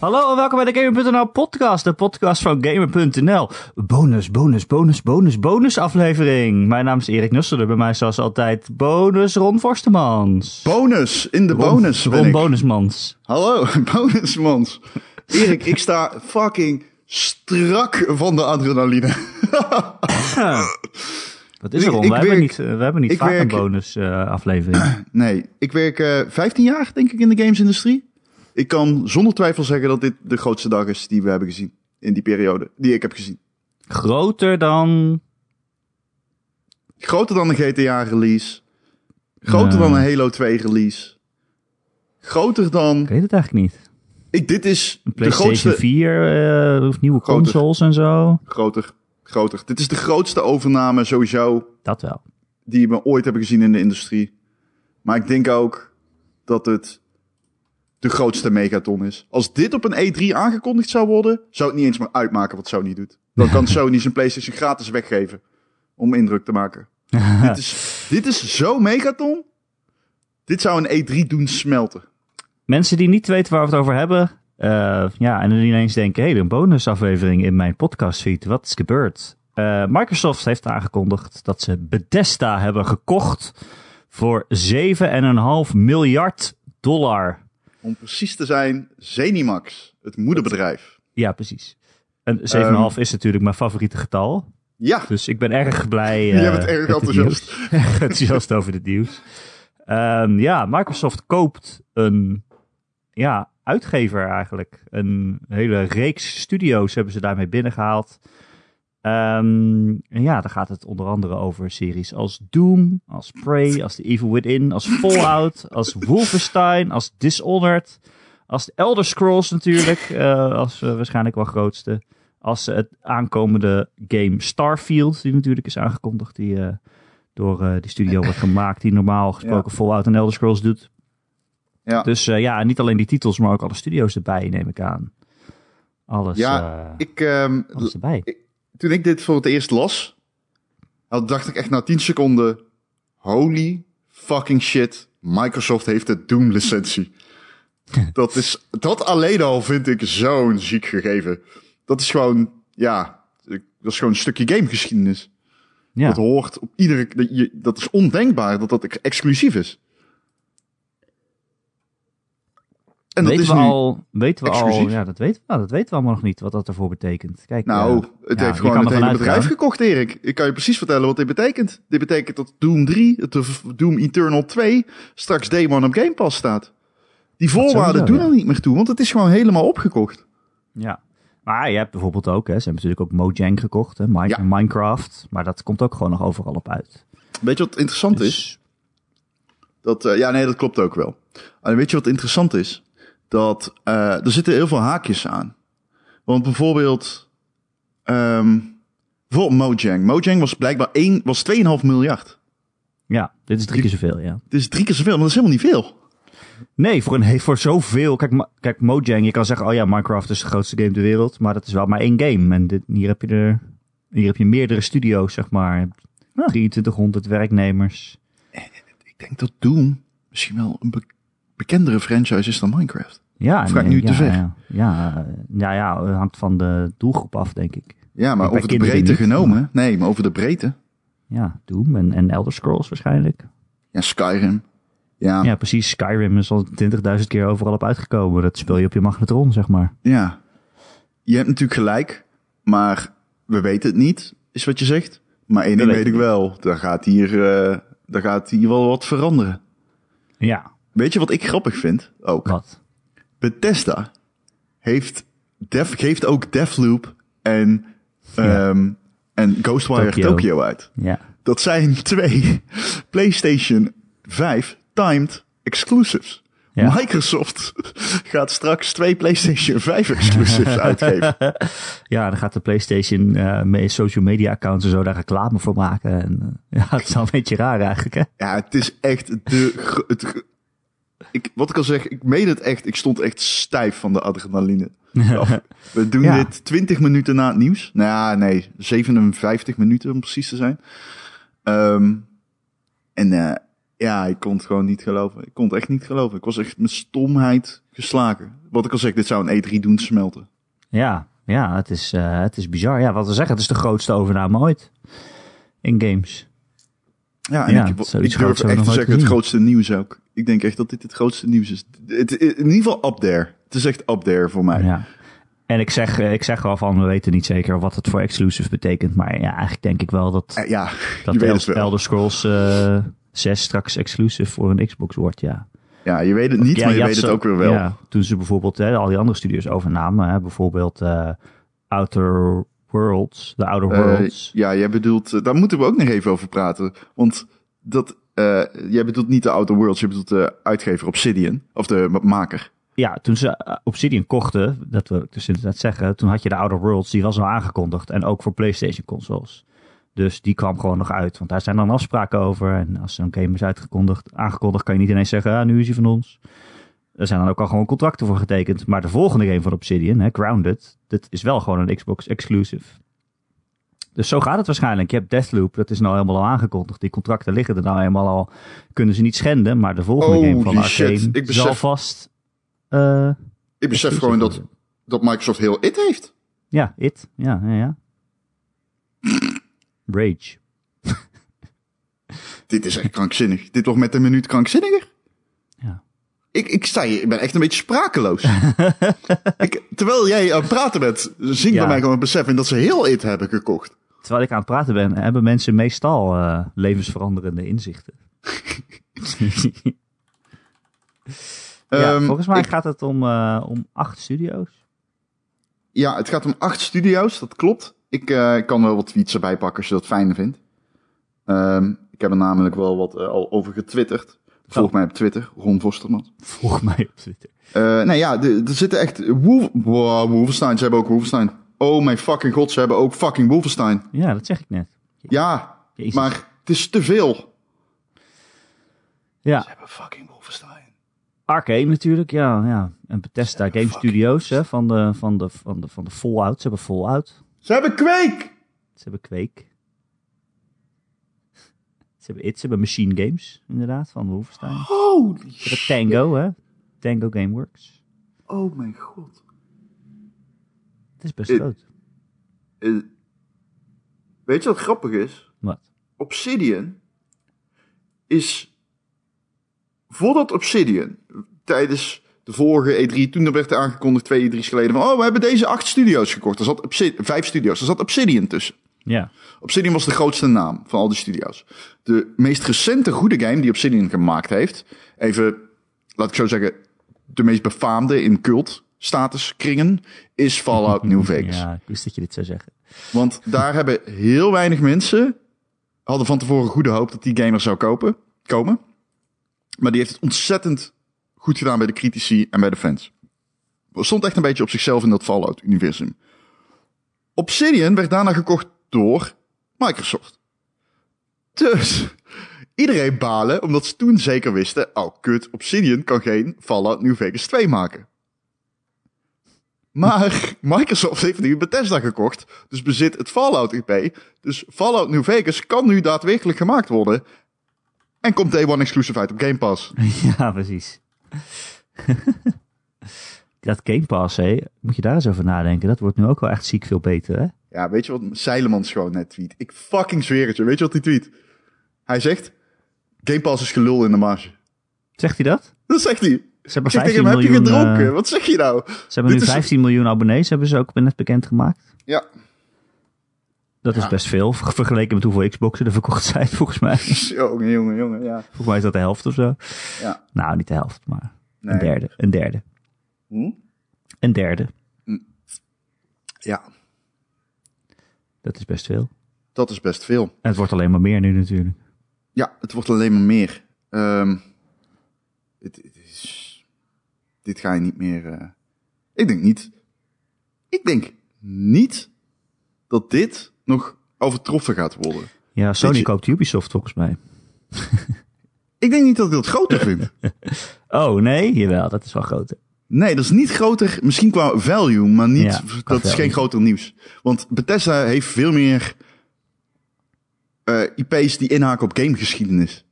Hallo en welkom bij de Gamer.nl podcast, de podcast van Gamer.nl. Bonus, bonus, bonus, bonus, bonus aflevering. Mijn naam is Erik Nusselder, bij mij zoals altijd bonus Ron Forstemans. Bonus, in de Ron- bonus Ron. Bonusmans. Hallo, bonusmans. Erik, ik sta fucking strak van de adrenaline. Wat is er Ron? ik we, hebben niet, we hebben niet vaak werk- een bonus aflevering. Nee, ik werk eh 15 jaar, denk ik, in de gamesindustrie. Ik kan zonder twijfel zeggen dat dit de grootste dag is die we hebben gezien. In die periode, die ik heb gezien. Groter dan... Groter dan een GTA-release. Groter dan een Halo 2-release. Groter dan... Ik weet het eigenlijk niet. Ik, dit is Een de grootste... 4, eh, of nieuwe Groter. consoles en zo. Groter, groter. Dit is de grootste overname sowieso Dat wel. die we ooit hebben gezien in de industrie. Maar ik denk ook dat het de grootste megaton is. Als dit op een E3 aangekondigd zou worden, zou het niet eens meer uitmaken wat Sony doet. Dan kan Sony zijn PlayStation gratis weggeven om indruk te maken. dit, is, dit is zo megaton. Dit zou een E3 doen smelten. Mensen die niet weten waar we het over hebben. eh, ja, en dan ineens denken: hé, hey, een bonusaflevering in mijn podcastfeed. Wat is gebeurd? Eh, Microsoft heeft aangekondigd dat ze Bethesda hebben gekocht voor 7,5 miljard dollar. Om precies te zijn, Zenimax, het moederbedrijf. Ja, precies. En 7,5 Ehm. is natuurlijk mijn favoriete getal. Ja, Dus ik ben erg blij. Je eh, bent erg met het enthousiast. Erg enthousiast over het nieuws. Ehm, ja, Microsoft koopt een ja, uitgever eigenlijk. Een hele reeks studio's hebben ze daarmee binnengehaald. Ehm, en ja, dan gaat het onder andere over series als Doom, als Prey, als The Evil Within, als Fallout, als Wolfenstein, als Dishonored, als The Elder Scrolls natuurlijk, eh, als eh, waarschijnlijk wel grootste. Als het aankomende game Starfield, die natuurlijk is aangekondigd, die eh, door die studio wordt gemaakt, die normaal gesproken Fallout en Elder Scrolls doet. Ja. Dus ja, niet alleen die titels, maar ook alle studio's erbij, neem ik aan. Alles, Ja, ik, ehm, alles erbij. Toen ik dit voor het eerst las, dacht ik echt na 10 seconden: holy fucking shit, Microsoft heeft de Doom licentie. dat is, dat alleen al vind ik zo'n ziek gegeven. Dat is gewoon, ja, dat is gewoon een stukje gamegeschiedenis. Ja. Dat hoort op iedere, dat, is ondenkbaar dat dat ex- exclusief is. En dat weten is we al, weten we al, exclusief. ja, dat weten, we, nou, dat weten we allemaal nog niet, wat dat ervoor betekent. Kijk, Nou, eh, het ja, heeft gewoon het hele bedrijf gekocht, Erik. Ik kan je precies vertellen wat dit betekent. Dit betekent dat Doom 3, het de Doom Eternal 2, straks Day One op Game Pass staat. Die voorwaarden doen ja. er niet meer toe, want het is gewoon helemaal opgekocht. Ja. Maar je hebt bijvoorbeeld ook, hè, ze hebben natuurlijk ook Mojang gekocht, hè, Ja. Minecraft, maar dat komt ook gewoon nog overal op uit. Weet je wat interessant is? Dus, Dat, eh, ja, nee, dat klopt ook wel. Alleen weet je wat interessant is? Dat eh, er zitten heel veel haakjes aan. Want bijvoorbeeld, bijvoorbeeld Mojang. Mojang was blijkbaar 1, was 2,5 miljard. ja, dit is drie keer zoveel, ja. Het is drie keer zoveel, maar dat is helemaal niet veel. Nee, voor, een, voor zoveel. Kijk, kijk, Mojang, je kan zeggen, oh ja, Minecraft is de grootste game ter wereld. Maar dat is wel maar één game. En dit, hier, heb je er, hier heb je meerdere studio's, zeg maar. Ja. 2300 werknemers. Ik denk dat Doom misschien wel een bekendere franchise is dan Minecraft. Ja, Of ga ik nu ja, te ver? Ja, ja, ja, ja, het hangt van de doelgroep af, denk ik. Ja, maar over de breedte niet, genomen. Nee, maar over de breedte. Ja, Doom en, en Elder Scrolls waarschijnlijk. Ja, Skyrim. Ja, Ja, ja. precies. Skyrim is al 20.000 keer overal op uitgekomen. Dat speel je op je magnetron, zeg maar. Je hebt natuurlijk gelijk, maar we weten het niet, is wat je zegt. Maar één ding weet ik wel. Daar gaat hier, eh daar gaat hier wel wat veranderen. Ja, Weet je wat ik grappig vind? Ook. wat? Bethesda heeft Def, geeft ook Deathloop en, Ja. ehm, en Ghostwire Tokyo. Tokyo uit. Ja. Dat zijn twee PlayStation 5 timed exclusives. Ja. Microsoft gaat straks twee PlayStation 5 exclusives uitgeven. Ja, dan gaat de PlayStation met social media accounts en zo daar reclame voor maken. En, eh, ja, het is wel een beetje raar eigenlijk, hè? Ja, het is echt de. Het, ik, wat ik al zeg, ik meen het echt. Ik stond echt stijf van de adrenaline. We doen Ja. dit 20 minuten na het nieuws. Nou ja, nee, 57 minuten om precies te zijn. Ehm, en eh, Ja, ik kon het gewoon niet geloven. Ik kon het echt niet geloven. Ik was echt met stomheid geslagen. Wat ik al zeg, dit zou een E3 doen smelten. Ja, ja het, is, eh, het is bizar. Ja, wat we zeggen, het is de grootste overname ooit in games. Ja, en Ja, ik, ik durf echt te zeggen het grootste nieuws ook. Ik denk echt dat dit het grootste nieuws is. Het, in ieder geval up there. Het is echt up there voor mij. Ja. En ik zeg, eh, ik zeg wel van, we weten niet zeker wat het voor exclusive betekent. Maar ja, eigenlijk denk ik wel dat, Eh, Ja, dat je weet El- het wel. Elder Scrolls eh 6 straks exclusive voor een Xbox wordt, ja. Ja, je weet het niet, Ja, maar je weet het zo- ook weer wel. Ja, toen ze bijvoorbeeld hè, al die andere studios overnamen, hè, bijvoorbeeld Outer Worlds, de Outer Eh, Worlds. ja, jij bedoelt, eh, daar moeten we ook nog even over praten. Want dat, eh, jij bedoelt niet de Outer Worlds, je bedoelt de uitgever Obsidian. Of de maker. Ja, toen ze Obsidian kochten, dat wil ik dus inderdaad zeggen, toen had je de Outer Worlds, die was al aangekondigd. En ook voor PlayStation consoles. Dus die kwam gewoon nog uit, want daar zijn dan afspraken over. En als zo'n game is uitgekondigd, aangekondigd, kan je niet ineens zeggen, ah, nu is hij van ons. Er zijn dan ook al gewoon contracten voor getekend. Maar de volgende game van Obsidian, hè, Grounded, dit is wel gewoon een Xbox exclusive. Dus zo gaat het waarschijnlijk. Je hebt Deathloop, dat is nou helemaal al aangekondigd. Die contracten liggen er nou helemaal al. Kunnen ze niet schenden, maar de volgende game van Arcane shit, ik zal besef- vast... eh, Ik besef gewoon dat, dat Microsoft heel it heeft. Ja, It. Ja, ja, ja. Rage. Dit is echt krankzinnig. Dit wordt met een minuut krankzinniger. Ik, ik sta hier, ik ben echt een beetje sprakeloos. ik, terwijl jij aan het praten bent, zingt Ja. bij mij gewoon het besef in dat ze heel it hebben gekocht. Terwijl ik aan het praten ben, hebben mensen meestal eh, levensveranderende inzichten. ja, Ehm, volgens mij ik- gaat het om, eh, om acht studio's. Ja, het gaat om acht studio's, dat klopt. Ik eh, kan wel wat tweets erbij pakken als je dat fijn vindt. Ehm, ik heb er namelijk wel wat al over getwitterd. Volg mij op Twitter, Ron Vosterman. Volg mij op Twitter. Eh nee, ja, er zitten echt... Wolf, wow, Wolfenstein, ze hebben ook Wolfenstein. Oh mijn fucking god, ze hebben ook fucking Wolfenstein. Ja, dat zeg ik net. Ja, Jezus. maar het is te veel. Ja, Ze hebben fucking Wolfenstein. Arcane natuurlijk, ja. ja. En Bethesda Game Studios hè, van, de, van, de, van, de, van de Fallout. Ze hebben Fallout. Ze hebben Quake! Ze hebben Quake. Ze hebben It. Ze hebben Machine Games, inderdaad, van Wolfenstein. Holy Ze Tango, hè. Tango Gameworks. Oh mijn god. Het is best Eh, groot. Eh, weet je wat grappig is? Wat? Obsidian is. Voordat Obsidian tijdens de vorige E3, toen er werd aangekondigd twee E3's geleden van, oh, we hebben deze acht studio's gekocht. Er zat Obsidian, vijf studio's, er zat Obsidian tussen. Ja. Obsidian was de grootste naam van al die studio's. De meest recente goede game die Obsidian gemaakt heeft, even, laat ik zo zeggen, de meest befaamde in cult statuskringen, is Fallout New Vegas. Ja, ik wist dat je dit zou zeggen. Want daar hebben heel weinig mensen hadden van tevoren goede hoop dat die gamer zou kopen, komen. Maar die heeft het ontzettend goed gedaan bij de critici en bij de fans. Stond echt een beetje op zichzelf in dat Fallout-universum. Obsidian werd daarna gekocht door Microsoft. Dus iedereen balen, omdat ze toen zeker wisten... oh kut, Obsidian kan geen Fallout New Vegas 2 maken. Maar Microsoft heeft nu Bethesda gekocht, dus bezit het Fallout IP. Dus Fallout New Vegas kan nu daadwerkelijk gemaakt worden. En komt Day One exclusive uit op Game Pass. ja, precies. dat Game Pass, hé, moet je daar eens over nadenken. Dat wordt nu ook wel echt ziek veel beter, hè? Ja, weet je wat Zeilemans gewoon net tweet? Ik fucking zweer het je. Weet je wat hij tweet? Hij zegt, Game Pass is gelul in de marge. Zegt hij dat? Dat zegt hij. Ze hebben Ik zeg tegen 15 hem, heb je miljoen, gedronken? eh, Wat zeg je nou? ze hebben nu Dit is- 15 miljoen abonnees, hebben ze ook net bekendgemaakt. Ja, Dat is best veel, ver- vergeleken met hoeveel Xboxen er verkocht zijn, volgens mij. jongen, jongen, jongen, ja. Volgens mij is dat de helft of zo. Ja. Nou, niet de helft, maar Nee. een derde. Een derde. Hm? Een derde. Ja, Dat is best veel. dat is best veel. En het wordt alleen maar meer nu natuurlijk. Ja, het wordt alleen maar meer. Ehm, het, het is, dit ga je niet meer. eh, ik denk niet. Ik denk niet dat dit nog overtroffen gaat worden. Ja, Sony je- koopt Ubisoft volgens mij. Ik denk niet dat ik dat groter vind. Oh, nee? Jawel, dat is wel groter. Nee, dat is niet groter. Misschien qua value, maar niet. Ja, dat is geen groter nieuws. Want Bethesda heeft veel meer eh, IP's die inhaken op gamegeschiedenis.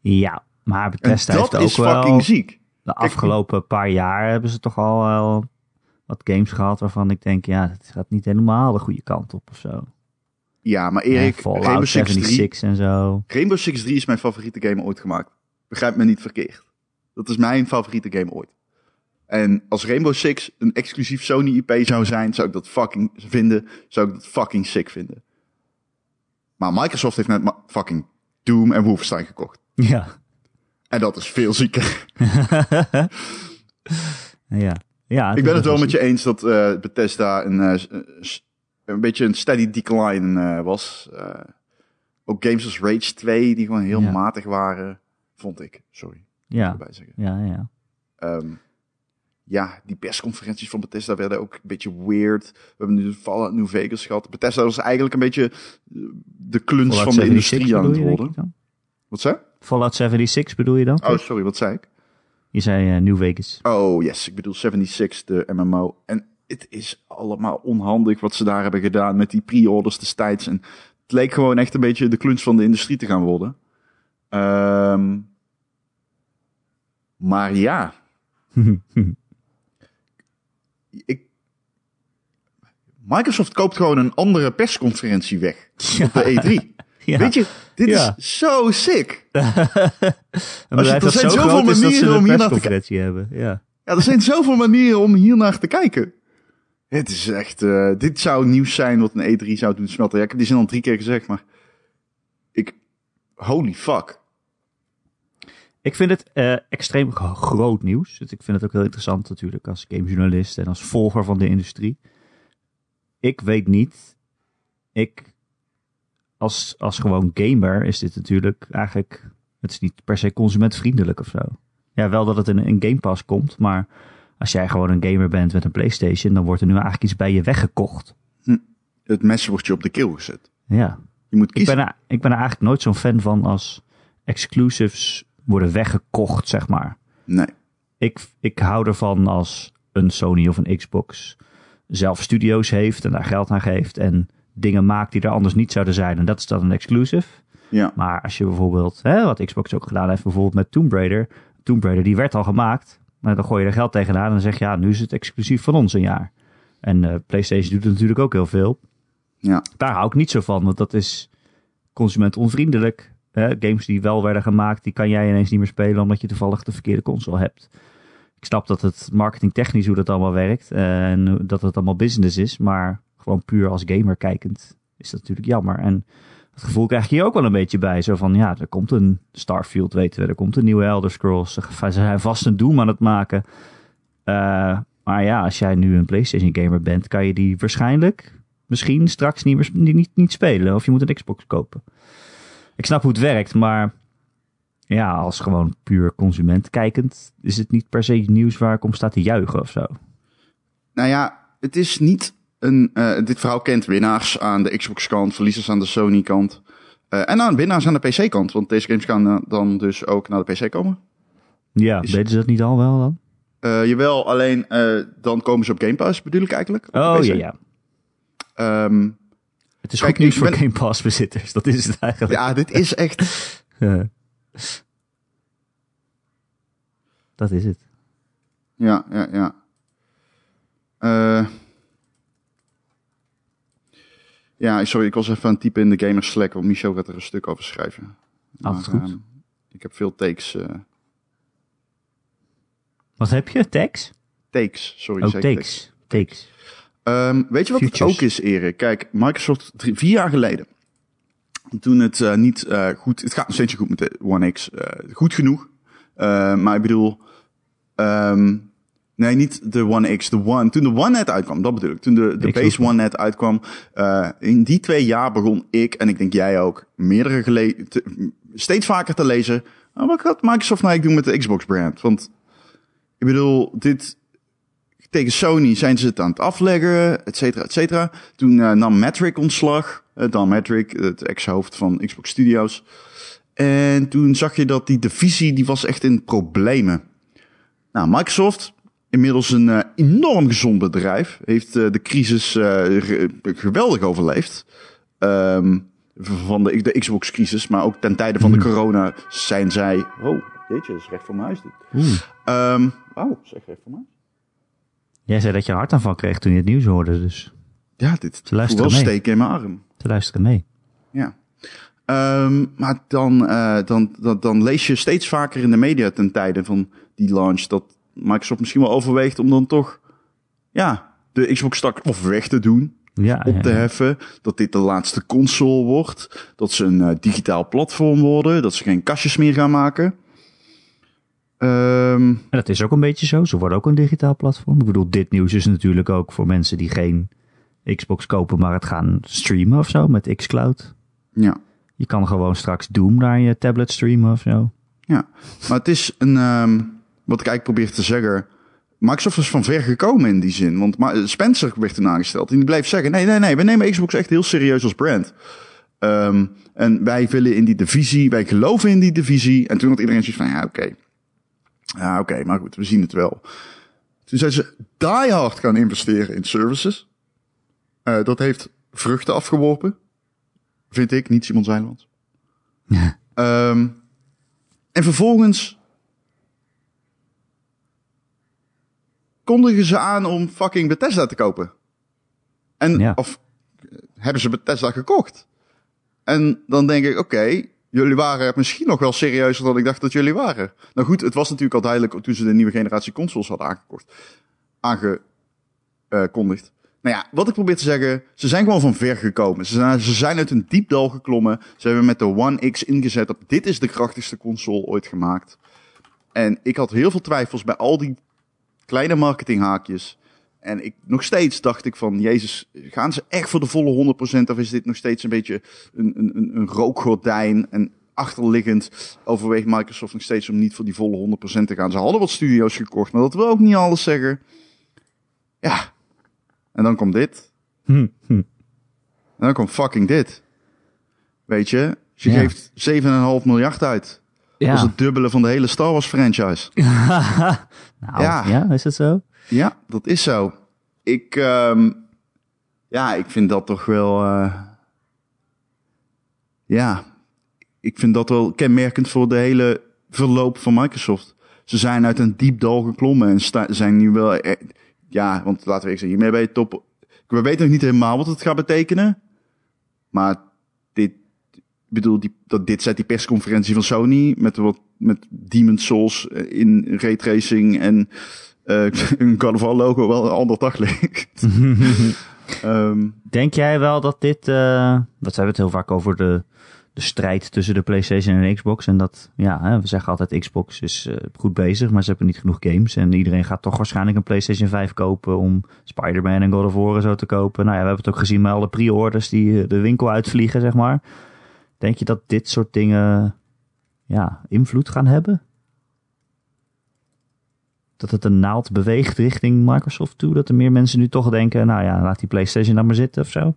Ja, maar En Bethesda dat heeft is ook wel... fucking ziek. De afgelopen paar jaar hebben ze toch al wel wat games gehad waarvan ik denk, ja, het gaat niet helemaal de goede kant op of zo. Ja, maar Ja, Erik, Fallout Rainbow Six 3, 76 en zo. Rainbow Six 3 is mijn favoriete game ooit gemaakt. Begrijp me niet verkeerd. Dat is mijn favoriete game ooit. En als Rainbow Six een exclusief Sony IP zou zijn, zou ik dat fucking vinden. Zou ik dat fucking sick vinden. Maar Microsoft heeft net fucking Doom en Wolfenstein gekocht. Ja. En dat is veel zieker. ja. ja Ik ben het wel met je. eens dat eh, Bethesda een, eh, een beetje een steady decline eh, was. Ook games als Rage 2, die gewoon heel Ja. matig waren, vond ik. Sorry, Ja, erbij zeggen. ja, ja. Ehm, ja, die persconferenties van Bethesda werden ook een beetje weird. We hebben nu Fallout New Vegas gehad. Bethesda was eigenlijk een beetje eh, de kluns Fallout van de 76 industrie aan het worden. Wat zei? Fallout 76 bedoel je dan? Oh, sorry, wat zei ik? Je zei eh, New Vegas. Oh, yes. Ik bedoel 76, de MMO. En het is allemaal onhandig wat ze daar hebben gedaan met die pre-orders destijds. En het leek gewoon echt een beetje de kluns van de industrie te gaan worden. Ehm, maar ja, ik, Microsoft koopt gewoon een andere persconferentie weg op de E3. ja. Weet je, dit Ja. is zo sick. er zijn zo zoveel manieren om hier naar te persconferentie hebben. Ja. Ja, er zijn zoveel manieren om hier naar te kijken. Het is echt, eh, dit zou nieuws zijn wat een E3 zou doen smelten. Ja, ik heb die zin al drie keer gezegd, maar ik, holy fuck. Ik vind het eh, extreem gro- groot nieuws. Dus Ik vind het ook heel interessant natuurlijk als gamejournalist en als volger van de industrie. Ik weet niet. Ik, als, als gewoon gamer is dit natuurlijk eigenlijk... Het is niet per se consumentvriendelijk of zo. Ja, wel dat het in een Game Pass komt, maar als jij gewoon een gamer bent met een Playstation, dan wordt er nu eigenlijk iets bij je weggekocht. Het mes wordt je op de keel gezet. Ja, Je moet ik kiezen. ben, er, ik ben er eigenlijk nooit zo'n fan van als exclusives worden weggekocht, zeg maar. Nee. Ik, ik hou ervan als een Sony of een Xbox zelf studio's heeft en daar geld aan geeft en dingen maakt die er anders niet zouden zijn. En dat is dan een exclusive. Ja. Maar als je bijvoorbeeld, hè, wat Xbox ook gedaan heeft, bijvoorbeeld met Tomb Raider. Tomb Raider, die werd al gemaakt. Maar dan gooi je er geld tegenaan en dan zeg je, ja, nu is het exclusief van ons een jaar. En eh, PlayStation doet het natuurlijk ook heel veel. Ja. Daar hou ik niet zo van, want dat is consumentonvriendelijk. Games die wel werden gemaakt, die kan jij ineens niet meer spelen omdat je toevallig de verkeerde console hebt. Ik snap dat het marketingtechnisch hoe dat allemaal werkt eh, en dat het allemaal business is, maar gewoon puur als gamer kijkend is dat natuurlijk jammer. En het gevoel krijg je ook wel een beetje bij. Zo van, ja, er komt een Starfield, weten we. Er komt een nieuwe Elder Scrolls. Ze zijn vast een Doom aan het maken. Eh, maar ja, als jij nu een PlayStation gamer bent, kan je die waarschijnlijk misschien straks niet, meer, sp- niet, niet spelen. Of je moet een Xbox kopen. Ik snap hoe het werkt, maar ja, als gewoon puur consument kijkend, is het niet per se nieuws waar ik om sta te juichen of zo. Nou ja, het is niet een. eh, dit verhaal kent winnaars aan de Xbox-kant, verliezers aan de Sony-kant. eh, en aan winnaars aan de PC-kant. Want deze games gaan eh, dan dus ook naar de PC komen. Ja, Is- weten ze dat niet al wel dan? Jawel, alleen dan komen ze op Game Pass, bedoel ik eigenlijk. Oh ja, ja. Ehm, Het is Kijk, goed nieuws voor Game Pass bezitters. Dat is het eigenlijk. ja, dit is echt. Ja. Dat is het. Ja, ja, ja. Eh, ja, sorry, ik was even aan het typen in de Gamers Slack, want Michel gaat er een stuk over schrijven. Altijd Maar, goed. ehm, ik heb veel takes. eh, Wat heb je? Tags? takes, sorry. Oh, takes. Takes. Ehm, weet je wat Futures. het ook is, Erik? Kijk, Microsoft drie, vier jaar geleden, toen het eh, niet eh, goed, het gaat nog steeds goed met de One X, eh, goed genoeg. Maar ik bedoel, ehm, nee, niet de One X, de One. Toen de One net uitkwam, dat bedoel ik. Toen de, de Base One. Net uitkwam, in die twee jaar begon ik en ik denk jij ook meerdere gele te- steeds vaker te lezen. "Oh, wat gaat Microsoft nou eigenlijk doen met de Xbox brand? Want ik bedoel, dit tegen Sony zijn ze het aan het afleggen, et cetera, et cetera. Toen eh, nam Metric ontslag. eh, Dan Metric, het ex-hoofd van Xbox Studios. En toen zag je dat die divisie, die was echt in problemen. Nou, Microsoft, inmiddels een eh, enorm gezond bedrijf, heeft de crisis ge- geweldig overleefd. Ehm, van de, de Xbox-crisis, maar ook ten tijde van de Mhm. corona zijn zij... Oh, jeetje, dat is recht voor mijn huis dit. Oeh. Ehm oh, zeg recht voor mij. Jij zei dat je een hartaanval kreeg toen je het nieuws hoorde, dus Ja, dit voelt wel mee. steken in mijn arm. ze luisteren mee. Ja. Ehm, maar dan, eh, dan, dan, dan lees je steeds vaker in de media ten tijde van die launch dat Microsoft misschien wel overweegt om dan toch ja, de Xbox tak of weg te doen, Ja, op te ja. heffen. Dat dit de laatste console wordt. Dat ze een eh, digitaal platform worden. Dat ze geen kastjes meer gaan maken. Ehm, En dat is ook een beetje zo. Ze worden ook een digitaal platform. Ik bedoel, dit nieuws is natuurlijk ook voor mensen die geen Xbox kopen, maar het gaan streamen of zo met xCloud. ja. Je kan gewoon straks Doom naar je tablet streamen of zo. Ja, maar het is een, ehm, wat ik eigenlijk probeer te zeggen. Microsoft is van ver gekomen in die zin. Want Ma- Spencer werd toen aangesteld. En die bleef zeggen: nee, nee, nee, we nemen Xbox echt heel serieus als brand. Ehm, en wij willen in die divisie, wij geloven in die divisie. En toen had iedereen zoiets van: ja, oké. Ja, oké, maar goed, we zien het wel. Toen zijn ze die hard gaan investeren in services. Eh, dat heeft vruchten afgeworpen. Vind ik, niet Simon Zeiland. Ehm, en vervolgens kondigen ze aan om fucking Bethesda te kopen. En, Ja. of eh, hebben ze Bethesda gekocht? En dan denk ik, oké, jullie waren misschien nog wel serieuzer dan ik dacht dat jullie waren. Nou goed, het was natuurlijk al duidelijk toen ze de nieuwe generatie consoles hadden aangekocht. Aangekondigd. Nou ja, wat ik probeer te zeggen, ze zijn gewoon van ver gekomen. Ze zijn, ze zijn uit een diep dal geklommen. Ze hebben met de One X ingezet op dit is de krachtigste console ooit gemaakt. En ik had heel veel twijfels bij al die kleine marketinghaakjes. En ik, nog steeds dacht ik van, jezus, gaan ze echt voor de volle 100% of is dit nog steeds een beetje een, een, een, rookgordijn? En achterliggend overweegt Microsoft nog steeds om niet voor die volle 100% te gaan. Ze hadden wat studio's gekocht, maar dat wil ook niet alles zeggen. Ja, en dan komt dit. Hm, hm. En dan komt fucking dit. Weet je, je Ja. geeft 7,5 miljard uit. Dat is Ja. het dubbele van de hele Star Wars franchise. nou, Ja. ja. is het zo? Ja, dat is zo. Ik, ehm, ja, ik vind dat toch wel, eh, ja, ik vind dat wel kenmerkend voor de hele verloop van Microsoft. Ze zijn uit een diep dal geklommen en zijn nu wel, eh, ja, want laten we eerst zeggen, hiermee bij je top. We weten nog niet helemaal wat het gaat betekenen, maar dit, bedoel, die, dat dit zet die persconferentie van Sony met wat met Demon Souls eh, in raytracing en eh een War logo wel een ander daglicht. Ehm Denk jij wel dat dit, eh dat hebben we het heel vaak over de, de strijd tussen de PlayStation en Xbox. En dat, ja, hè, we zeggen altijd Xbox is eh, goed bezig, maar ze hebben niet genoeg games. En iedereen gaat toch waarschijnlijk een PlayStation 5 kopen om Spider-Man en God of War en zo te kopen. Nou ja, we hebben het ook gezien met alle pre-orders die de winkel uitvliegen, zeg maar. Denk je dat dit soort dingen, ja, invloed gaan hebben? Dat het een naald beweegt richting Microsoft toe? Dat er meer mensen nu toch denken, nou ja, laat die PlayStation dan maar zitten of zo?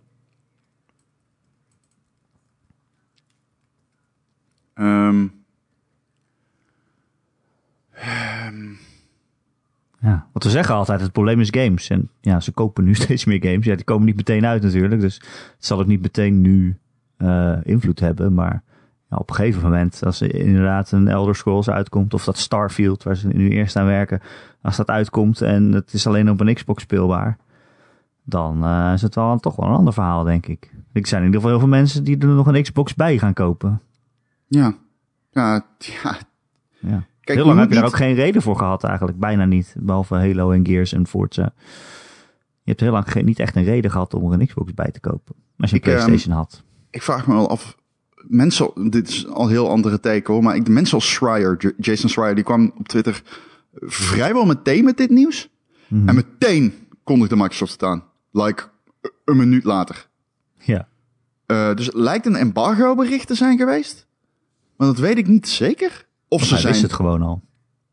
ehm, Ja, want we zeggen altijd, het probleem is games. En ja, ze kopen nu steeds meer games. Ja, die komen niet meteen uit natuurlijk. Dus het zal ook niet meteen nu eh, invloed hebben. Maar ja, op een gegeven moment, als er inderdaad een Elder Scrolls uitkomt... of dat Starfield, waar ze nu eerst aan werken... als dat uitkomt en het is alleen op een Xbox speelbaar... dan eh, is het wel toch wel een ander verhaal, denk ik. Er zijn in ieder geval heel veel mensen die er nog een Xbox bij gaan kopen. ja. Ja, ja. Ja. Kijk, heel lang heb je daar ook geen reden voor gehad eigenlijk. Bijna niet. Behalve Halo en Gears en Forza. Je hebt heel lang geen, niet echt een reden gehad om er een Xbox bij te kopen. Als je een Ik, ehm, Playstation had. Ik vraag me wel af. Mensen, dit is al heel andere teken hoor, maar ik, de mensen als Schreier, Jason Schreier, die kwam op Twitter vrijwel meteen met dit nieuws. Mhm. En meteen kondigde Microsoft het aan. Like, een minuut later. Ja. Eh, dus het lijkt een embargo bericht te zijn geweest. Maar dat weet ik niet zeker. Of ze zijn... het gewoon al.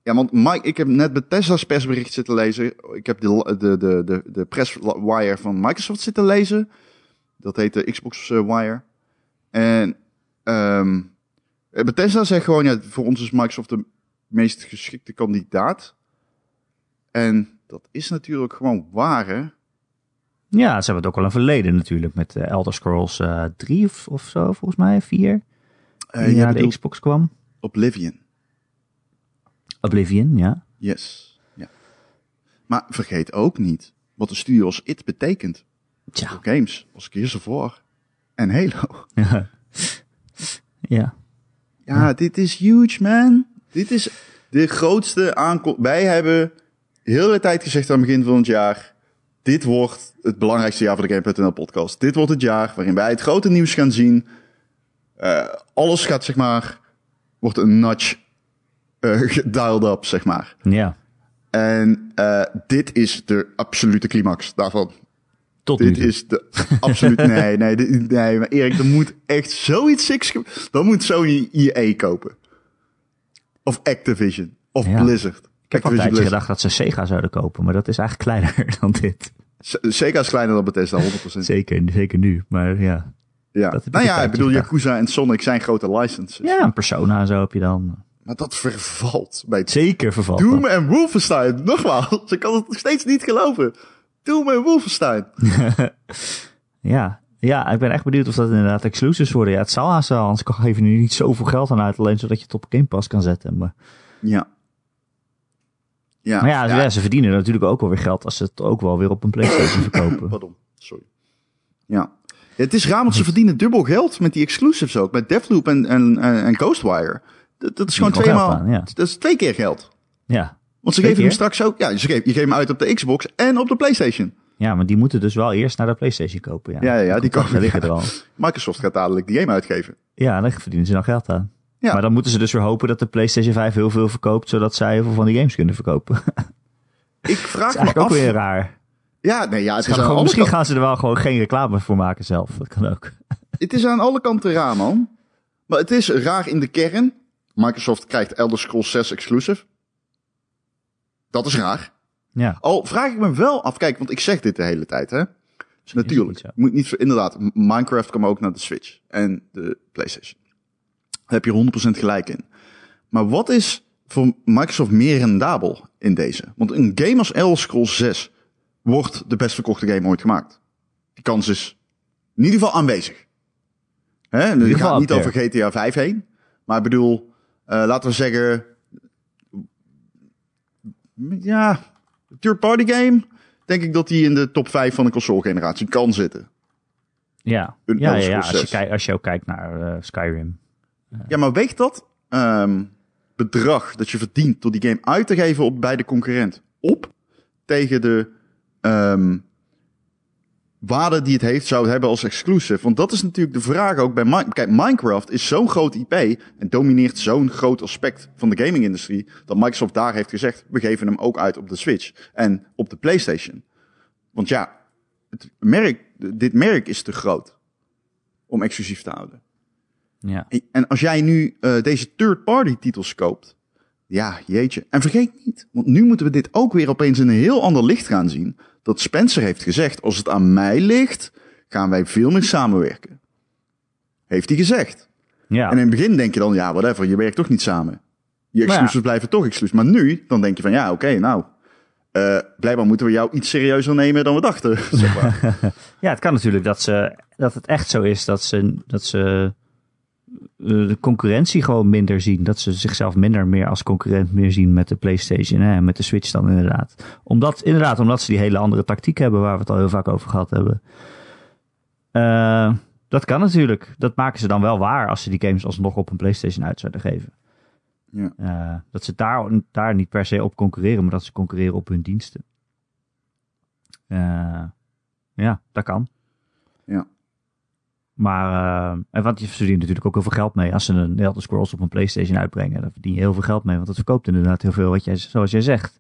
Ja, want Mike, ik heb net Bethesda's persbericht zitten lezen. Ik heb de, de, de, de, de presswire van Microsoft zitten lezen. Dat heet de Xbox eh, Wire. En ehm Bethesda zegt gewoon, ja, voor ons is Microsoft de meest geschikte kandidaat. En dat is natuurlijk gewoon waar, hè? Ja, ze hebben het ook al een verleden natuurlijk met eh, Elder Scrolls eh 3 of, of zo, volgens mij, 4. Eh, die jij naar de Xbox kwam. Oblivion. Oblivion, ja. Yes. Ja. Maar vergeet ook niet wat de studio als IT betekent Tja. voor games. Als Gears of War en Halo. ja. ja. Ja, dit is huge, man. Dit is de grootste aankomst. Wij hebben de hele tijd gezegd aan het begin van het jaar... Dit wordt het belangrijkste jaar voor de Game.nl podcast. Dit wordt het jaar waarin wij het grote nieuws gaan zien. Eh, alles gaat, zeg maar... Wordt een notch eh dialed up, zeg maar. Ja. En eh, dit is de absolute climax daarvan. Tot Dit is de absoluut nee, nee, dit- nee, maar Erik, er moet echt zoiets ge- Dan moet Sony EA kopen, of Activision, of Ja. Blizzard. Ik heb al een Activision tijdje Blizzard. gedacht dat ze Sega zouden kopen, maar dat is eigenlijk kleiner dan dit. Se- Sega is kleiner dan Bethesda, 100%. Zeker, zeker nu. Maar ja. Ja. Dat Nou ja, ik bedoel, gedacht. Yakuza en Sonic zijn grote licenses. Ja, een Persona en zo heb je dan. Maar dat vervalt bij Zeker vervalt Doom dat. en Wolfenstein. Nogmaals, ik kan het nog steeds niet geloven. Doom en Wolfenstein. Ja. ja, ik ben echt benieuwd of dat inderdaad exclusives worden. Ja, het zal haast wel, anders geef je nu niet zoveel geld aan uit. Alleen zodat je het op Game Pass kan zetten. Maar, Ja. Ja, maar ja, ja, ze verdienen natuurlijk ook wel weer geld als ze het ook wel weer op een Playstation verkopen. Pardon, sorry. Ja. Het is raar, want ze verdienen dubbel geld met die exclusives ook. Met Deathloop en, en, en, Ghostwire. Dat, dat is gewoon tweemaal... ja. Dat is twee keer geld. Ja. Want ze geven hem straks ook... Ja, ze geven, je geeft hem uit op de Xbox en op de PlayStation. ja, maar die moeten dus wel eerst naar de Playstation kopen. Ja, Ja, ja, ja, die komen- liggen ja. er al. Microsoft gaat dadelijk die game uitgeven. Ja, daar verdienen ze dan geld aan. Ja. Maar dan moeten ze dus weer hopen dat de PlayStation 5 heel veel verkoopt, zodat zij heel veel van die games kunnen verkopen. Ik vraag is me af... ook weer raar. Ja, nee, ja, het is, gewoon, misschien kan- gaan ze er wel gewoon geen reclame voor maken zelf. Dat kan ook. het is aan alle kanten raar, man. Maar het is raar in de kern. Microsoft krijgt Elder Scrolls 6 exclusive. Dat is raar. Ja. Al vraag ik me wel af, kijk, want ik zeg dit de hele tijd, hè. Natuurlijk. niet zo. Je moet niet, inderdaad, Minecraft kwam ook naar de Switch en de PlayStation. Daar heb je 100% gelijk in. Maar wat is voor Microsoft meer rendabel in deze? Want een game als Elder Scrolls 6 wordt de best verkochte game ooit gemaakt. Die kans is in ieder geval aanwezig. Hè? Ieder Ik ga niet over GTA 5 heen. Maar ik bedoel, eh, laten we zeggen... Ja, third-party game... denk ik dat die in de top 5 van de console-generatie kan zitten. Ja, Een ja, ja, Als, je 6. kijkt, als je ook kijkt naar eh, Skyrim. Ja, maar weegt dat ehm, bedrag dat je verdient door die game uit te geven op bij de concurrent op tegen de ehm, waarde die het heeft zou hebben als exclusive? Want dat is natuurlijk de vraag ook bij Mi- Kijk, Minecraft is zo'n groot IP en domineert zo'n groot aspect van de gaming-industrie dat Microsoft daar heeft gezegd: we geven hem ook uit op de Switch en op de PlayStation. Want ja, het merk, dit merk is te groot om exclusief te houden. Ja. En als jij nu eh, deze third-party titels koopt, ja, jeetje. En vergeet niet, want nu moeten we dit ook weer opeens in een heel ander licht gaan zien. Dat Spencer heeft gezegd, als het aan mij ligt, gaan wij veel meer samenwerken. Heeft hij gezegd. ja. En in het begin denk je dan, ja, whatever, je werkt toch niet samen. Je ja. exclusives blijven toch exclusief. Maar nu, dan denk je van, ja, oké, nou, eh, blijkbaar moeten we jou iets serieuzer nemen dan we dachten. zeg maar. Ja, het kan natuurlijk dat, ze, dat het echt zo is dat ze, dat ze de concurrentie gewoon minder zien. Dat ze zichzelf minder meer als concurrent meer zien met de PlayStation en met de Switch dan inderdaad. Omdat, inderdaad, omdat ze die hele andere tactiek hebben waar we het al heel vaak over gehad hebben. Eh, dat kan natuurlijk. Dat maken ze dan wel waar als ze die games alsnog op een PlayStation uit zouden geven. Ja. Eh, dat ze daar, daar niet per se op concurreren, maar dat ze concurreren op hun diensten. Eh, ja, dat kan. Ja. Maar, eh, en want je verdient natuurlijk ook heel veel geld mee. Als ze een Elder Scrolls op een PlayStation uitbrengen, dan verdien je heel veel geld mee. Want dat verkoopt inderdaad heel veel, wat jij, zoals jij zegt.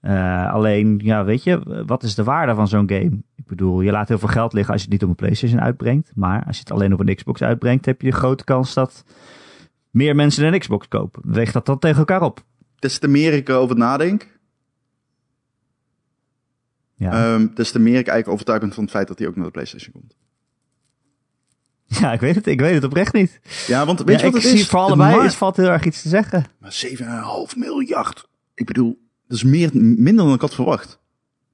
Eh, alleen, ja, weet je, wat is de waarde van zo'n game? Ik bedoel, je laat heel veel geld liggen als je het niet op een PlayStation uitbrengt. Maar als je het alleen op een Xbox uitbrengt, heb je de grote kans dat meer mensen een Xbox kopen. Weeg dat dan tegen elkaar op? Des te meer ik erover nadenk, Ja, ehm, des te meer ik eigenlijk overtuigd ben van het feit dat hij ook naar de PlayStation komt. ja ik weet het. Ik weet het oprecht niet. Ja, want weet Ja, je wat ik het is? voor allebei is, valt heel erg iets te zeggen. Maar 7,5 miljard. Ik bedoel, dat is meer, minder dan ik had verwacht.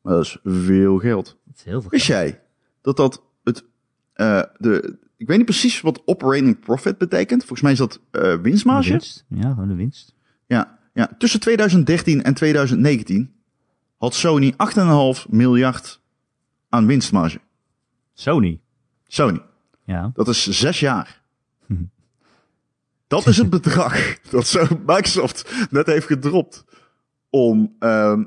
Maar dat is veel geld. Dat is heel veel Wist jij dat dat het, eh, de, ik weet niet precies wat operating profit betekent. Volgens mij is dat eh winstmarge. winst. Ja, gewoon de winst. Ja, ja, tussen 2013 en 2019 had Sony 8,5 miljard aan winstmarge. Sony. Sony. Ja. Dat is zes jaar. Dat is het bedrag dat zo Microsoft net heeft gedropt om, ehm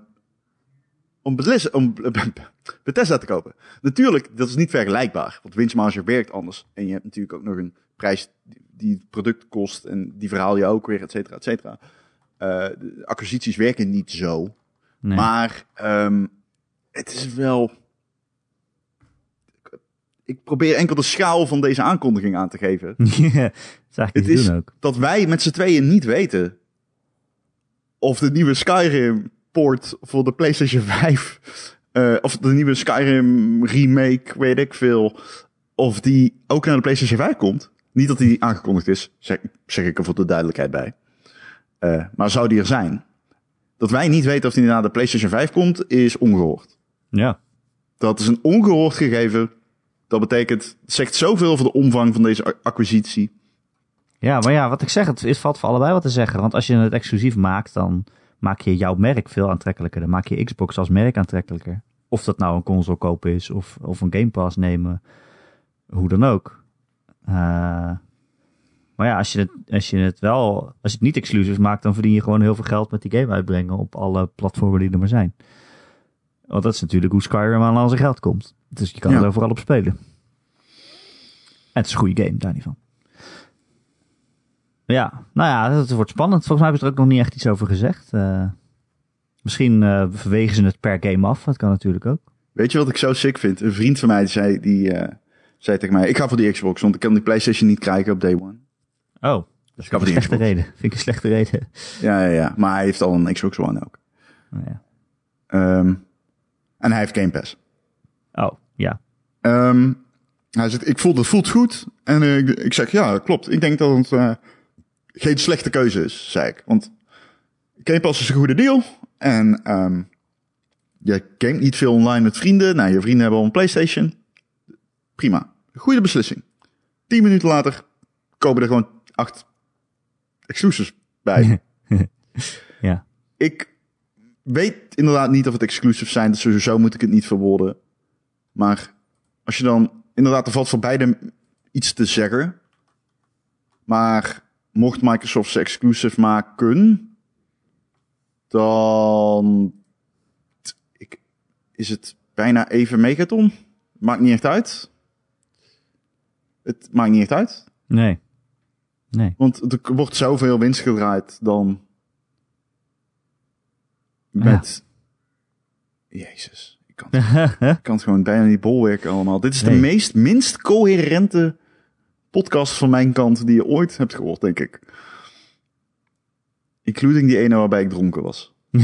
om, Bethesda, om Bethesda te kopen. Natuurlijk, dat is niet vergelijkbaar, want winstmarge werkt anders. En je hebt natuurlijk ook nog een prijs die het product kost en die verhaal je ook weer, et cetera, et cetera. De acquisities werken niet zo. Nee. Maar ehm, het is wel. Ik probeer enkel de schaal van deze aankondiging aan te geven. ja, dat is Het is ook. dat wij met z'n tweeën niet weten of de nieuwe Skyrim port voor de PlayStation 5, eh, of de nieuwe Skyrim remake, weet ik veel, of die ook naar de PlayStation 5 komt. Niet dat die aangekondigd is, zeg, zeg ik er voor de duidelijkheid bij. Eh, maar zou die er zijn? Dat wij niet weten of die naar de PlayStation 5 komt, is ongehoord. Ja. Dat is een ongehoord gegeven. Dat betekent, zegt zoveel over de omvang van deze acquisitie. ja, maar ja, wat ik zeg, het, het valt voor allebei wat te zeggen. Want als je het exclusief maakt, dan maak je jouw merk veel aantrekkelijker. Dan maak je Xbox als merk aantrekkelijker. Of dat nou een console kopen is of, of een Game Pass nemen. Hoe dan ook. Eh, maar ja, als je, het, als je het wel, als je het niet exclusief maakt, dan verdien je gewoon heel veel geld met die game uitbrengen op alle platformen die er maar zijn. Want dat is natuurlijk hoe Skyrim aan al zijn geld komt. Dus je kan Ja. er overal op spelen. En het is een goede game, daar niet van. Ja, nou ja, het wordt spannend. Volgens mij hebben ze er ook nog niet echt iets over gezegd. Eh, misschien eh verwegen ze het per game af. Dat kan natuurlijk ook. Weet je wat ik zo sick vind? Een vriend van mij zei, die, eh, zei tegen mij, ik ga voor die Xbox, want ik kan die PlayStation niet krijgen op day one. Oh, Dus ik een slechte Xbox. reden. Vind ik een slechte reden. Ja, ja, ja. Maar hij heeft al een Xbox One ook. Oh, ja. Ehm, en hij heeft Game Pass. Oh, ja. Ehm, hij zegt, ik voel, dat voelt goed. En eh, ik, ik zeg, ja, klopt. Ik denk dat het eh, geen slechte keuze is, zei ik. Want Game Pass is een goede deal. En ehm, je gamet niet veel online met vrienden. Nou, je vrienden hebben al een PlayStation. Prima. Goede beslissing. Tien minuten later komen er gewoon acht exclusives bij. ja. ik weet inderdaad niet of het exclusives zijn. Dus sowieso moet ik het niet verwoorden. Maar als je dan inderdaad, er valt voor beide iets te zeggen. Maar mocht Microsoft ze exclusive maken, dan ik, is het bijna even megaton. Maakt niet echt uit. Het maakt niet echt uit. Nee. Nee. Want er wordt zoveel winst gedraaid dan met... Jezus, ik kan, ik kan het gewoon bijna niet bolwerken allemaal. Dit is de meest, minst coherente podcast van mijn kant die je ooit hebt gehoord, denk ik. Including die ene waarbij ik dronken was.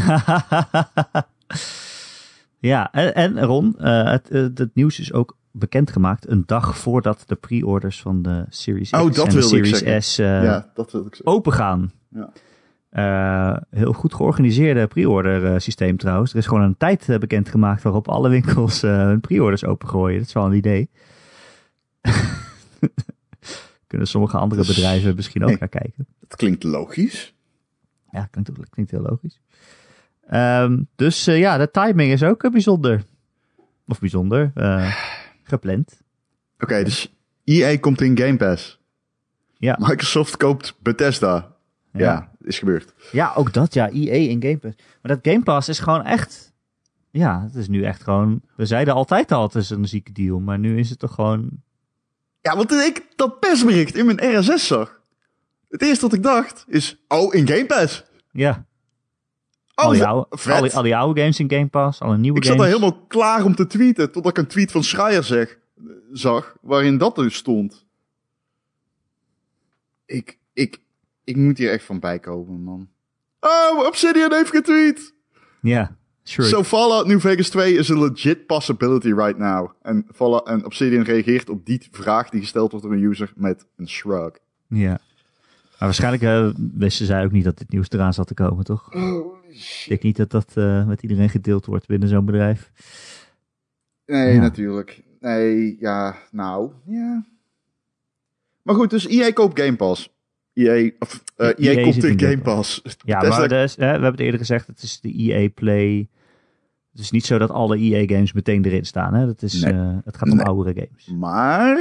ja, en, en Ron, eh, het, het, het nieuws is ook bekendgemaakt een dag voordat de pre-orders van de Series X Oh, dat en de Series. S eh, ja, dat wil ik zeggen. open gaan. Ja. Eh, heel goed georganiseerde pre-order eh, systeem trouwens. Er is gewoon een tijd eh, bekendgemaakt waarop alle winkels hun pre-orders opengooien. Dat is wel een idee. Kunnen sommige andere bedrijven misschien ook Nee. naar kijken. Dat klinkt logisch. Ja, klinkt, klinkt heel logisch. Ehm, dus ja, de timing is ook bijzonder. Of bijzonder. gepland. Oké, dus EA komt in Game Pass. Ja. Microsoft koopt Bethesda. Ja, is gebeurd. Ja, ook dat, ja. EA in Game Pass. Maar dat Game Pass is gewoon echt... Ja, het is nu echt gewoon... We zeiden altijd al, het is een zieke deal. Maar nu is het toch gewoon... Ja, want toen ik dat persbericht in mijn RSS zag. Het eerste wat ik dacht is, oh, in Game Pass. Ja, Oh, al, die oude, al, die, al die oude games in Game Pass. Alle nieuwe Ik zat games. daar helemaal klaar om te tweeten, totdat ik een tweet van Schreier zeg, zag, waarin dat dus stond. Ik, ik, ik moet hier echt van bijkomen, man. Oh, Obsidian heeft getweet! Ja, sure. So Fallout New Vegas 2 is a legit possibility right now. En, Fallout, en Obsidian reageert op die vraag die gesteld wordt door een user met een shrug. Ja. Maar waarschijnlijk eh, wisten zij ook niet dat dit nieuws eraan zat te komen, toch? Holy Ik denk niet dat dat eh, met iedereen gedeeld wordt binnen zo'n bedrijf. Nee, Ja. natuurlijk. Nee, ja, nou, ja. Maar goed, dus EA koopt Game Pass. EA, of, eh, Ja, EA, EA komt in Game Pass. Ja, Tesla- maar dus, hè, we hebben het eerder gezegd, het is de EA Play. Het is niet zo dat alle EA games meteen erin staan. Hè? Dat is, Nee. eh, het gaat om Nee. oudere games. Maar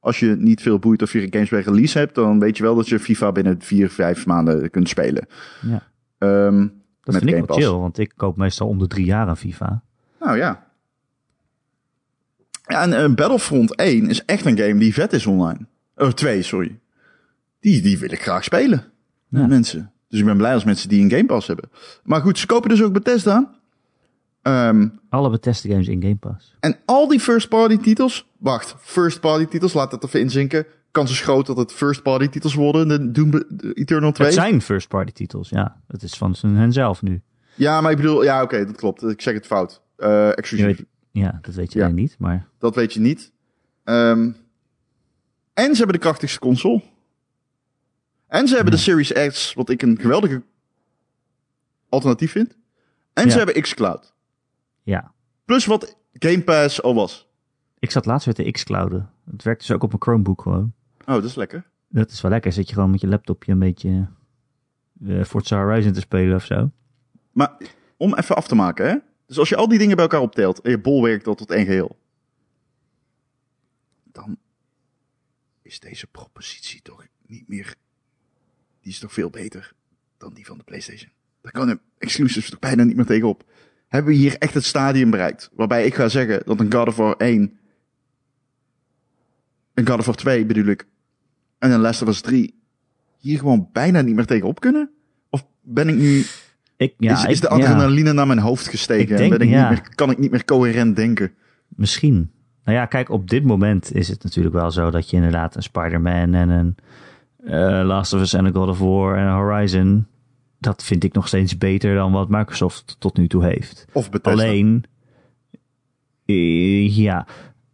als je niet veel boeit of je games bij release hebt, dan weet je wel dat je FIFA binnen vier, vijf maanden kunt spelen. Ja. Ehm, Dat vind ik Game wel Pass. chill, want ik koop meestal om de drie jaar aan FIFA. nou ja. Ja, en eh, Battlefront 1 is echt een game die vet is online. Oh, 2, sorry. Die, die wil ik graag spelen. Ja. mensen. Dus ik ben blij als mensen die een Game Pass hebben. Maar goed, ze kopen dus ook Bethesda. Ehm Alle Bethesda games in Game Pass. En al die first-party titels. Wacht, first-party titels, laat dat even inzinken. Kans is groot dat het first-party titels worden. De Doom de Eternal 2. Het zijn first party titels, ja. Het is van hen zelf nu. Ja, maar ik bedoel, ja, oké, dat klopt. Ik zeg het fout. Eh Je exclusief. ja, dat weet je Ja. niet, maar Dat weet je niet. Ehm, en ze hebben de krachtigste console. En ze hebben de Series X, wat ik een geweldige alternatief vind. En ze hebben xCloud. ja. Plus wat Game Pass al was. Ik zat laatst weer te xClouden. Het werkt dus ook op mijn Chromebook gewoon. Oh, dat is lekker. Dat is wel lekker. Zit je gewoon met je laptopje een beetje eh Forza Horizon te spelen of zo. Maar om even af te maken, hè. Dus als je al die dingen bij elkaar optelt en je bolwerkt dat tot één geheel. Dan is deze propositie toch niet meer... Die is toch veel beter dan die van de PlayStation. Daar kan een exclusive toch bijna niet meer tegenop. Hebben we hier echt het stadium bereikt? Waarbij ik ga zeggen dat een God of War 1... Een God of War 2 bedoel ik. En een Last of Us 3 hier gewoon bijna niet meer tegenop kunnen? Of ben ik nu Ik, ja, is, is ik- de ja, adrenaline naar mijn hoofd gesteken Ik en denk, ben ik ja. niet meer, kan ik niet meer coherent denken? misschien. Nou ja, kijk, op dit moment is het natuurlijk wel zo dat je inderdaad een Spider-Man en een eh, Last of Us en God of War en Horizon... Dat vind ik nog steeds beter dan wat Microsoft tot nu toe heeft. Of Bethesda. Alleen, eh, ja,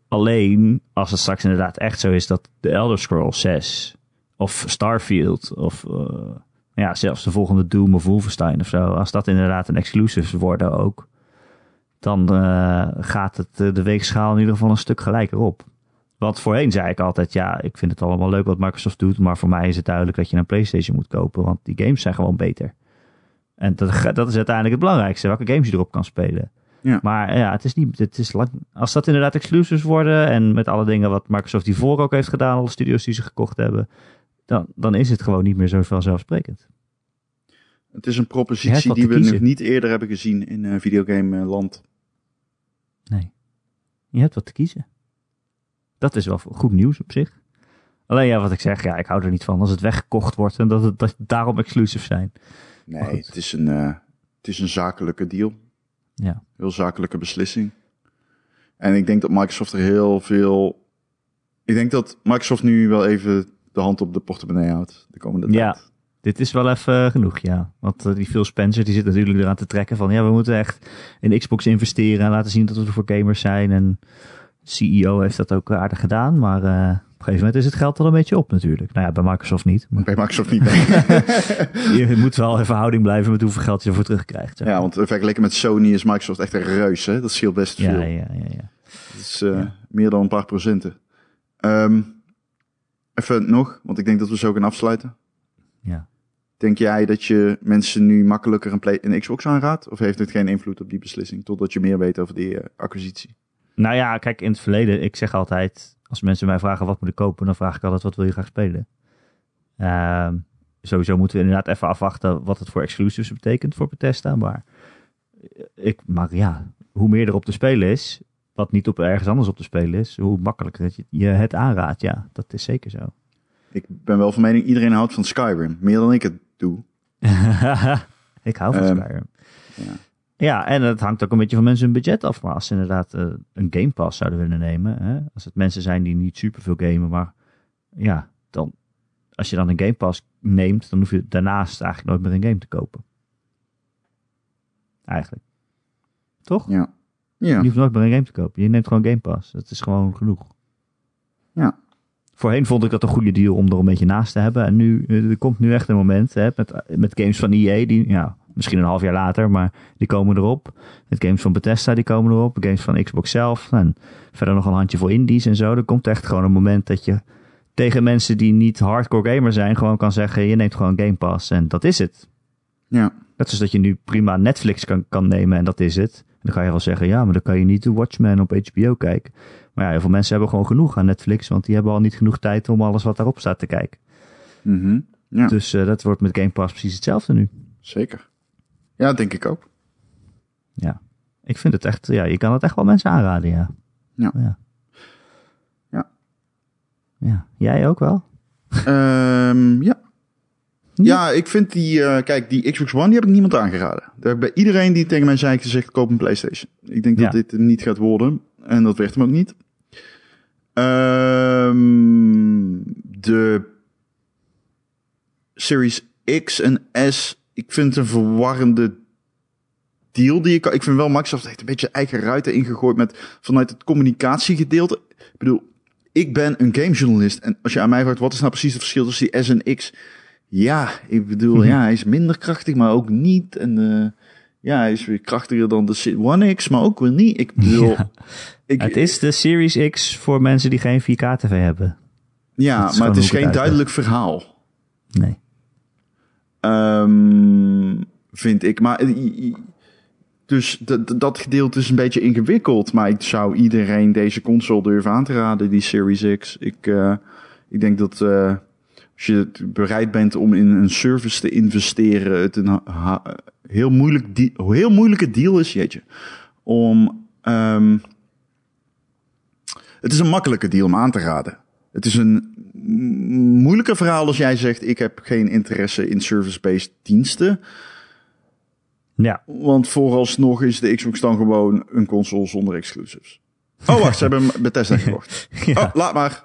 alleen als het straks inderdaad echt zo is dat de Elder Scrolls 6 of Starfield of eh, ja, zelfs de volgende Doom of Wolfenstein of zo, als dat inderdaad een exclusive worden ook, dan gaat het de weegschaal in ieder geval een stuk gelijker op. Want voorheen zei ik altijd, ja, ik vind het allemaal leuk wat Microsoft doet, maar voor mij is het duidelijk dat je een PlayStation moet kopen, want die games zijn gewoon beter. En dat, dat is uiteindelijk het belangrijkste, welke games je erop kan spelen. Ja. Maar ja, het is niet, het is lang, als dat inderdaad exclusives worden en met alle dingen wat Microsoft hiervoor ook heeft gedaan, alle studios die ze gekocht hebben, dan, dan is het gewoon niet meer zo vanzelfsprekend. Het is een propositie die we nog niet eerder hebben gezien in eh videogame eh, land. Nee. Je hebt wat te kiezen. Dat is wel goed nieuws op zich. Alleen ja, wat ik zeg, ja, ik hou er niet van als het weggekocht wordt en dat het, dat daarom exclusive zijn. Nee, het is, een, eh, het is een zakelijke deal. Ja. Heel zakelijke beslissing. En ik denk dat Microsoft er heel veel... Ik denk dat Microsoft nu wel even de hand op de portemonnee houdt de komende Ja. tijd. Dit is wel even genoeg, ja. Want eh, die Phil Spencer die zit natuurlijk eraan te trekken van... ja, we moeten echt in Xbox investeren en laten zien dat we voor gamers zijn. En CEO heeft dat ook aardig gedaan. Maar eh, op een gegeven moment is het geld al een beetje op natuurlijk. Nou ja, bij Microsoft niet. Maar Bij Microsoft niet je moet wel in verhouding blijven met hoeveel geld je ervoor terugkrijgt. ja, maar. want eh, vergeleken met Sony is Microsoft echt een reus. Hè? Dat scheelt best veel. ja, ja, ja, ja. Dat is eh, meer dan een paar procenten. Ehm, even nog, want ik denk dat we zo gaan afsluiten. ja. Denk jij dat je mensen nu makkelijker een, play, een Xbox aanraadt? Of heeft het geen invloed op die beslissing? Totdat je meer weet over die acquisitie. Nou ja, kijk, in het verleden, ik zeg altijd, als mensen mij vragen wat moet ik kopen, dan vraag ik altijd wat wil je graag spelen. Ehm, sowieso moeten we inderdaad even afwachten wat het voor exclusives betekent voor Bethesda. Maar, ik, maar ja, hoe meer er op te spelen is, wat niet op ergens anders op te spelen is, hoe makkelijker je, je het aanraadt. Ja, dat is zeker zo. Ik ben wel van mening, iedereen houdt van Skyrim. Meer dan ik het doe. ik hou van Ehm, Skyrim. ja. Ja, en het hangt ook een beetje van mensen hun budget af. Maar als ze inderdaad eh, een Game Pass zouden willen nemen. Hè, als het mensen zijn die niet superveel gamen. Maar ja, dan, als je dan een Game Pass neemt. Dan hoef je daarnaast eigenlijk nooit meer een game te kopen. Eigenlijk. Toch? Ja. Ja. Je hoeft nooit meer een game te kopen. Je neemt gewoon Game Pass. Dat is gewoon genoeg. Ja. voorheen vond ik dat een goede deal om er een beetje naast te hebben. En nu er komt nu echt een moment hè, met, met games van EA, die ja, misschien een half jaar later, maar die komen erop. Met games van Bethesda, die komen erop. Games van Xbox zelf. En verder nog een handje voor indies en zo. Er komt echt gewoon een moment dat je tegen mensen die niet hardcore gamer zijn, gewoon kan zeggen: je neemt gewoon Game Pass en dat is het. Ja. Dat is dat je nu prima Netflix kan, kan nemen en dat is het. En dan ga je wel zeggen: ja, maar dan kan je niet de Watchmen op HBO kijken. Maar ja, heel veel mensen hebben gewoon genoeg aan Netflix, want die hebben al niet genoeg tijd om alles wat daarop staat te kijken. Mhm. ja. Dus uh, dat wordt met Game Pass precies hetzelfde nu. Zeker. Ja, denk ik ook. Ja. Ik vind het echt, ja, je kan het echt wel mensen aanraden, ja. Ja. Ja. Ja. ja. Jij ook wel? Um, ja. Ja, ik vind die, uh, kijk, die Xbox One, die heb ik niemand aangeraden. Daar heb ik bij iedereen die tegen mij zei gezegd, koop een Playstation. Ik denk dat Ja. dit niet gaat worden. En dat werd hem ook niet. Um, de Series X en S, ik vind het een verwarrende deal die je kan. Ik vind wel Microsoft heeft een beetje eigen ruiten ingegooid met vanuit het communicatiegedeelte. Ik bedoel, ik ben een gamejournalist en als je aan mij vraagt wat is nou precies het verschil tussen die S en X? Ja, ik bedoel, Mhm. ja, hij is minder krachtig, maar ook niet. En uh, ja, hij is weer krachtiger dan de One X, maar ook weer niet. Ik bedoel, Ja. ik, Het is de Series X voor mensen die geen 4K-tv hebben. ja, het maar het is ik geen duidelijk verhaal. Nee. Um, vind ik. Maar uh, dus dat gedeelte is een beetje ingewikkeld. Maar ik zou iedereen deze console durven aan te raden, die Series X. Ik, uh, ik denk dat uh, als je bereid bent om in een service te investeren, het een heel, moeilijk heel moeilijke deal is, jeetje. Om. Um, het is een makkelijke deal om aan te raden. Het is een moeilijke verhaal als jij zegt: ik heb geen interesse in service-based diensten. Ja. Want vooralsnog is de Xbox dan gewoon een console zonder exclusives. Oh, wacht, ze hebben Bethesda gekocht. ja. Oh, laat maar.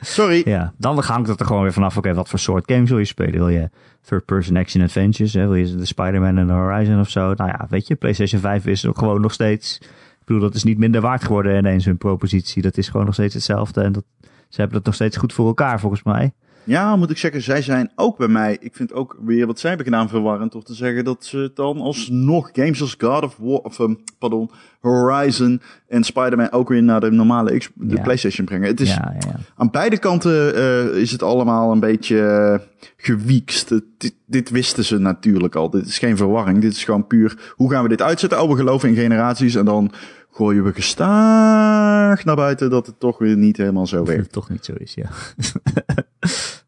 Sorry. Ja, dan hangt het er gewoon weer vanaf. Oké, okay, wat voor soort games wil je spelen? Wil je third-person action adventures? Hè? Wil je de Spider-Man en de Horizon of zo? Nou ja, weet je, PlayStation 5 is gewoon nog steeds... Ik bedoel, dat is niet minder waard geworden ineens hun propositie. Dat is gewoon nog steeds hetzelfde. En dat, ze hebben het nog steeds goed voor elkaar, volgens mij. Ja, moet ik zeggen, zij zijn ook bij mij. Ik vind ook weer wat zij hebben gedaan verwarrend. Toch te zeggen dat ze dan alsnog games als God of War, of um, pardon, Horizon en Spider-Man ook weer naar de normale X, de Ja. PlayStation brengen. Het is Ja, ja, ja. aan beide kanten uh, is het allemaal een beetje uh, gewiekst. Dit, dit, wisten ze natuurlijk al. Dit is geen verwarring. Dit is gewoon puur hoe gaan we dit uitzetten? Oh, we geloven in generaties en dan gooien we gestaag naar buiten dat het toch weer niet helemaal zo Dat werkt. het toch niet zo is, ja.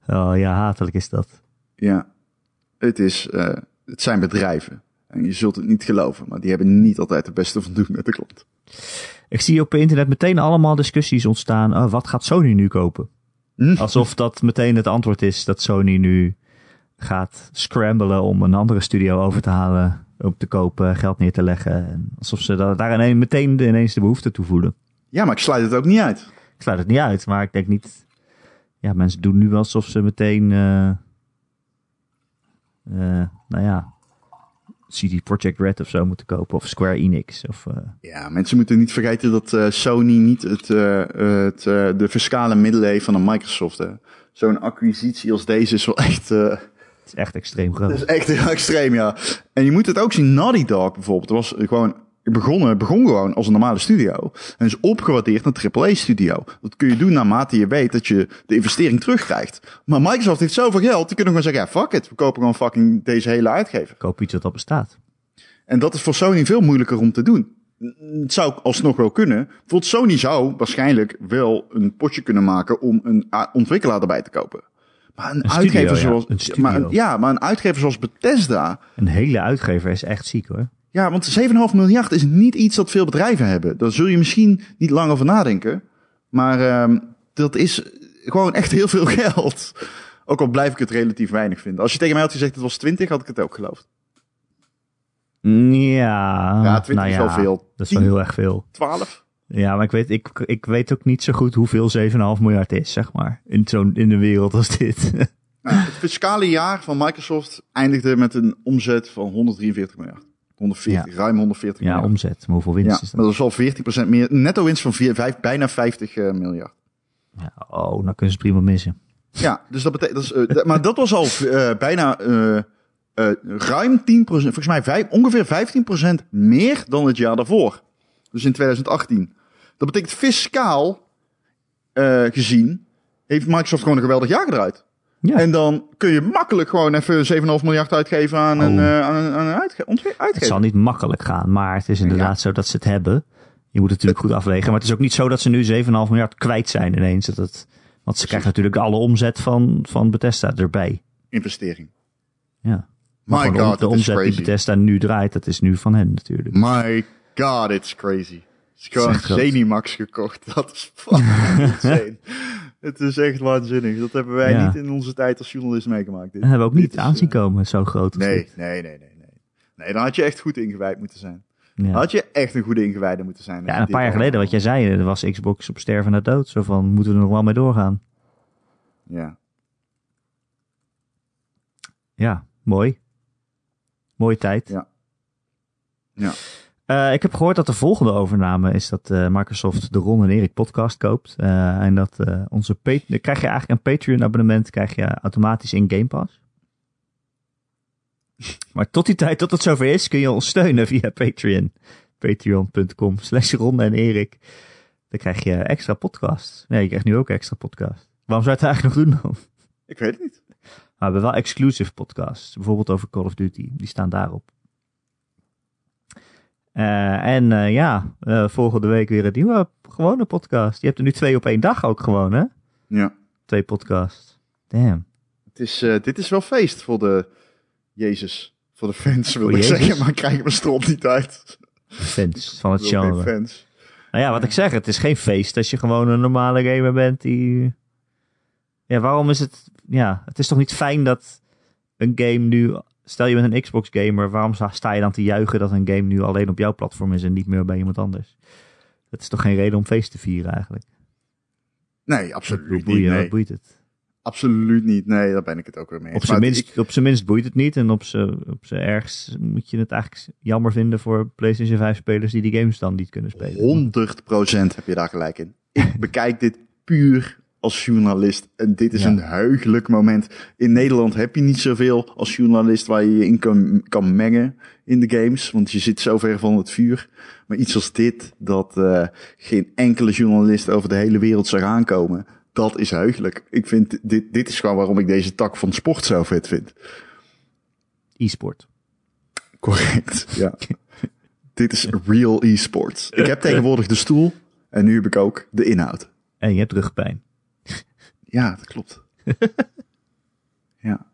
oh ja, hatelijk is dat. Ja, het, is, uh, het zijn bedrijven. En je zult het niet geloven, maar die hebben niet altijd het beste van doen met de klant. Ik zie op internet meteen allemaal discussies ontstaan. Oh, wat gaat Sony nu kopen? Hm? Alsof dat meteen het antwoord is dat Sony nu gaat scramblen om een andere studio over te halen, op te kopen, geld neer te leggen. En alsof ze daar, ineens, meteen de, ineens de behoefte toe voelen. Ja, maar ik sluit het ook niet uit. Ik sluit het niet uit, maar ik denk niet. Ja, mensen doen nu wel alsof ze meteen. Uh, uh, nou ja. CD Projekt Red of zo moeten kopen. Of Square Enix. Of, uh... Ja, mensen moeten niet vergeten dat uh, Sony niet het, uh, het, de fiscale middelen heeft van een Microsoft. Zo'n acquisitie als deze is wel echt. Het is echt extreem groot. Het is echt heel extreem, ja. En je moet het ook zien. Naughty Dog bijvoorbeeld was gewoon begonnen, begon gewoon als een normale studio. En is opgewaardeerd naar AAA-studio. Dat kun je doen naarmate je weet dat je de investering terugkrijgt. Maar Microsoft heeft zoveel geld, die kunnen gewoon zeggen, ja, fuck it. We kopen gewoon fucking deze hele uitgever. Koop iets wat al bestaat. En dat is voor Sony veel moeilijker om te doen. Het zou alsnog wel kunnen. Bijvoorbeeld Sony zou waarschijnlijk wel een potje kunnen maken om een ontwikkelaar erbij te kopen. Maar een, een uitgever studio, zoals. Ja. Een. Maar ja, maar een uitgever zoals Bethesda. Een hele uitgever is echt ziek hoor. Ja, want 7,5 miljard is niet iets dat veel bedrijven hebben. Daar zul je misschien niet lang over nadenken. Maar um, dat is gewoon echt heel veel geld. Ook al blijf ik het relatief weinig vinden. Als je tegen mij had gezegd het was 20, had ik het ook geloofd. Ja, ja 20 nou is wel veel. Dat is wel heel erg veel. 12? Ja, maar ik weet, ik, ik weet ook niet zo goed hoeveel 7,5 miljard is, zeg maar. In zo'n in een wereld als dit. nou, het fiscale jaar van Microsoft eindigde met een omzet van 143 miljard. 140, ja. ruim 140 ja, miljard. omzet. Maar hoeveel winst ja, is dat? Dat is al 14% meer. Netto winst van 4, 5, bijna 50 uh, miljard. Ja, oh, nou kunnen ze het prima missen. Ja, dus dat betekent. Dat is, eh, maar dat was al eh, bijna eh, eh, ruim 10%, volgens mij vijf, ongeveer 15% meer dan het jaar daarvoor. Dus in 2018. Dat betekent fiscaal eh, gezien heeft Microsoft gewoon een geweldig jaar gedraaid. Ja. En dan kun je makkelijk gewoon even 7,5 miljard uitgeven aan een, eh, aan een, aan een uitge Het zal niet makkelijk gaan, maar het is inderdaad zo dat ze het hebben. Je moet het natuurlijk goed afwegen. Maar het is ook niet zo dat ze nu 7,5 miljard kwijt zijn ineens. Dat het, want ze krijgen natuurlijk alle omzet van, van Bethesda erbij. Investering. Ja. Maar My god, de omzet die. Bethesda nu draait, dat is nu van hen natuurlijk. My god, it's crazy. Is gewoon. Zenimax gekocht. Dat is fucking insane. Het is echt waanzinnig. Dat hebben wij Ja. niet in onze tijd als journalist meegemaakt. Dit. Dat hebben we ook niet aanzien eh, komen, zo groot. als Nee, dit. nee, nee, nee, nee. Nee, dan had je echt goed ingewijd moeten zijn. Ja. Dan had je echt een goede ingewijde moeten zijn. Ja, een paar jaar geleden, wat jij zei, er was Xbox op sterven na dood. Zo van, moeten we er nog wel mee doorgaan? Ja. Ja, mooi. Mooie tijd. Ja. Ja. Eh, ik heb gehoord dat de volgende overname is dat eh, Microsoft de Ron en Erik podcast koopt. Eh, en dat onze krijg je eigenlijk een Patreon abonnement krijg je automatisch in Game Pass. Maar tot die tijd, tot het zover is, kun je ons steunen via Patreon. Patreon.com slash Ron en Erik. Dan krijg je extra podcasts. Nee, je krijgt nu ook extra podcast. Waarom zou je het eigenlijk nog doen dan? Ik weet het niet. Maar we hebben wel exclusive podcasts. Bijvoorbeeld over Call of Duty. Die staan daarop. Eh, en eh, ja, eh, volgende week weer een nieuwe gewone podcast. Je hebt er nu twee op één dag ook gewoon, hè? Ja. Twee podcasts. Damn. Het is, dit is wel feest voor de Jezus. Voor de fans wil ik Jezus? zeggen, maar ik krijg mijn strop niet uit. Fans van het genre. fans. Nou ja, wat ik zeg, het is geen feest als je gewoon een normale gamer bent die... Ja, waarom is het... Ja, het is toch niet fijn dat een game nu... Stel je bent een Xbox gamer, waarom sta- je dan te juichen dat een game nu alleen op jouw platform is en niet meer bij iemand anders? Dat is toch geen reden om feest te vieren eigenlijk? Nee, absoluut niet. Nee. Wat boeit het? Absoluut niet. Nee, daar ben ik het ook weer mee. Op eens. zijn, minst, op zijn minst boeit het niet. En op zijn, op zijn ergst moet je het eigenlijk jammer vinden voor PlayStation 5 spelers die die games dan niet kunnen spelen. 100% heb je daar gelijk in. Ik bekijk dit puur als journalist. En dit is Ja. een heugelijk moment. In Nederland heb je niet zoveel als journalist waar je je in kan, kan mengen in de games. Want je zit zo ver van het vuur. Maar iets als dit, dat eh, geen enkele journalist over de hele wereld zou aankomen. Dat is heugelijk. Ik vind dit, dit is gewoon waarom ik deze tak van sport zo vet vind. E-sport. Correct, ja. Dit is real e-sports. Ik heb tegenwoordig de stoel en nu heb ik ook de inhoud. En je hebt rugpijn. Ja, dat klopt. Ja.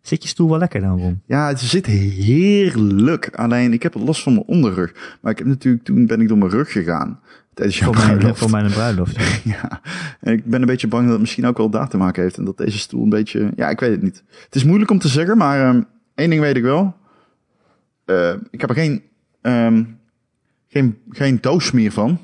Zit je stoel wel lekker dan, Ron? ja, het zit heerlijk. Alleen, ik heb last van mijn onderrug. Maar ik heb natuurlijk, toen ben ik door mijn rug gegaan. Tijdens jouw Voor mijn, bruiloft. voor mijn bruiloft. ja. En ik ben een beetje bang dat het misschien ook wel daar te maken heeft. En dat deze stoel een beetje... Ja, ik weet het niet. Het is moeilijk om te zeggen, maar ehm, één ding weet ik wel. Eh, ik heb er geen, ehm, geen, geen doos meer van.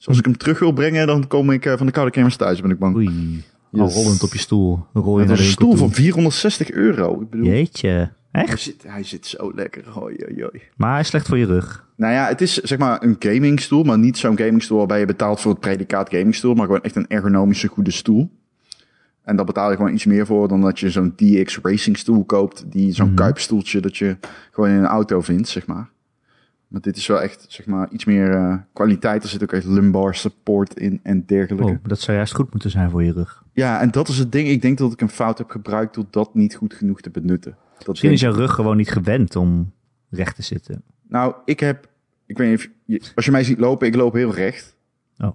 Dus als ik hem terug wil brengen, dan kom ik eh, van de koude kermis thuis, ben ik bang. Oei. Al Yes. rollend op je stoel. Is de een stoel van 460 euro. Ik bedoel. Jeetje. hij, Echt? zit, hij zit zo lekker. Hoi, hoi, hoi. Maar hij is slecht voor je rug. Nou ja, het is zeg maar een gamingstoel, maar niet zo'n gamingstoel waarbij je betaalt voor het predicaat gamingstoel, maar gewoon echt een ergonomische goede stoel. En daar betaal je gewoon iets meer voor dan dat je zo'n DX Racing stoel koopt, die zo'n Mhm. kuipstoeltje dat je gewoon in een auto vindt, zeg maar. Maar dit is wel echt, zeg maar, iets meer eh, kwaliteit. Er zit ook echt lumbar support in en dergelijke. Oh, dat zou juist goed moeten zijn voor je rug. Ja, en dat is het ding. Ik denk dat ik een fout heb gebruikt door dat niet goed genoeg te benutten. Dat Misschien is denk- jouw rug gewoon niet gewend om recht te zitten. Nou, ik heb, ik weet niet of je, als je mij ziet lopen, ik loop heel recht. Oh.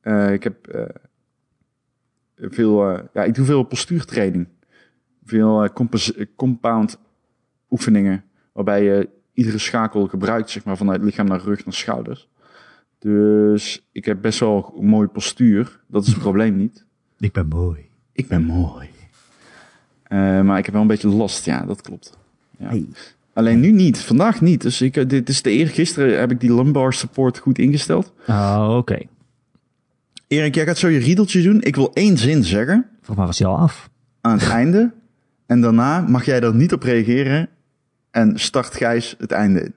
Eh, ik heb eh, veel, ja, ik doe veel postuurtraining. Veel compound oefeningen, waarbij je iedere schakel gebruikt, zeg maar, vanuit lichaam naar rug naar schouders. Dus ik heb best wel een mooi postuur. Dat is het probleem niet. Ik ben mooi. Ik ben mooi. Eh, maar ik heb wel een beetje last, ja, dat klopt. Ja. Hey. Alleen nu niet, vandaag niet. Dus ik, eh, dit is de eer. Gisteren heb ik die lumbar support goed ingesteld. Oh, oké. Erik, jij gaat zo je riedeltje doen. Ik wil één zin zeggen Volgens mij was hij al af. aan het einde. En daarna mag jij er niet op reageren. En start Gijs het einde in.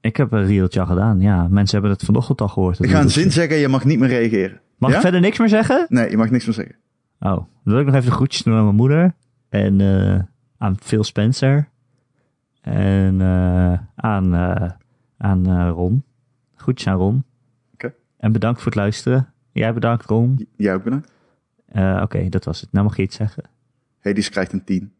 Ik heb een rieltje al gedaan. Ja, mensen hebben het vanochtend al gehoord. Ik ga een zin zeggen en je mag niet meer reageren. Mag Ja? ik verder niks meer zeggen? Nee, je mag niks meer zeggen. Oh, dan wil ik nog even groetjes doen aan mijn moeder. En eh, aan Phil Spencer. En eh, aan, eh, aan Ron. Groetjes aan Ron. Oké. En bedankt voor het luisteren. Jij bedankt, Ron. J- Jij ook bedankt. Oké, dat was het. Nou mag je iets zeggen. Hades krijgt een 10.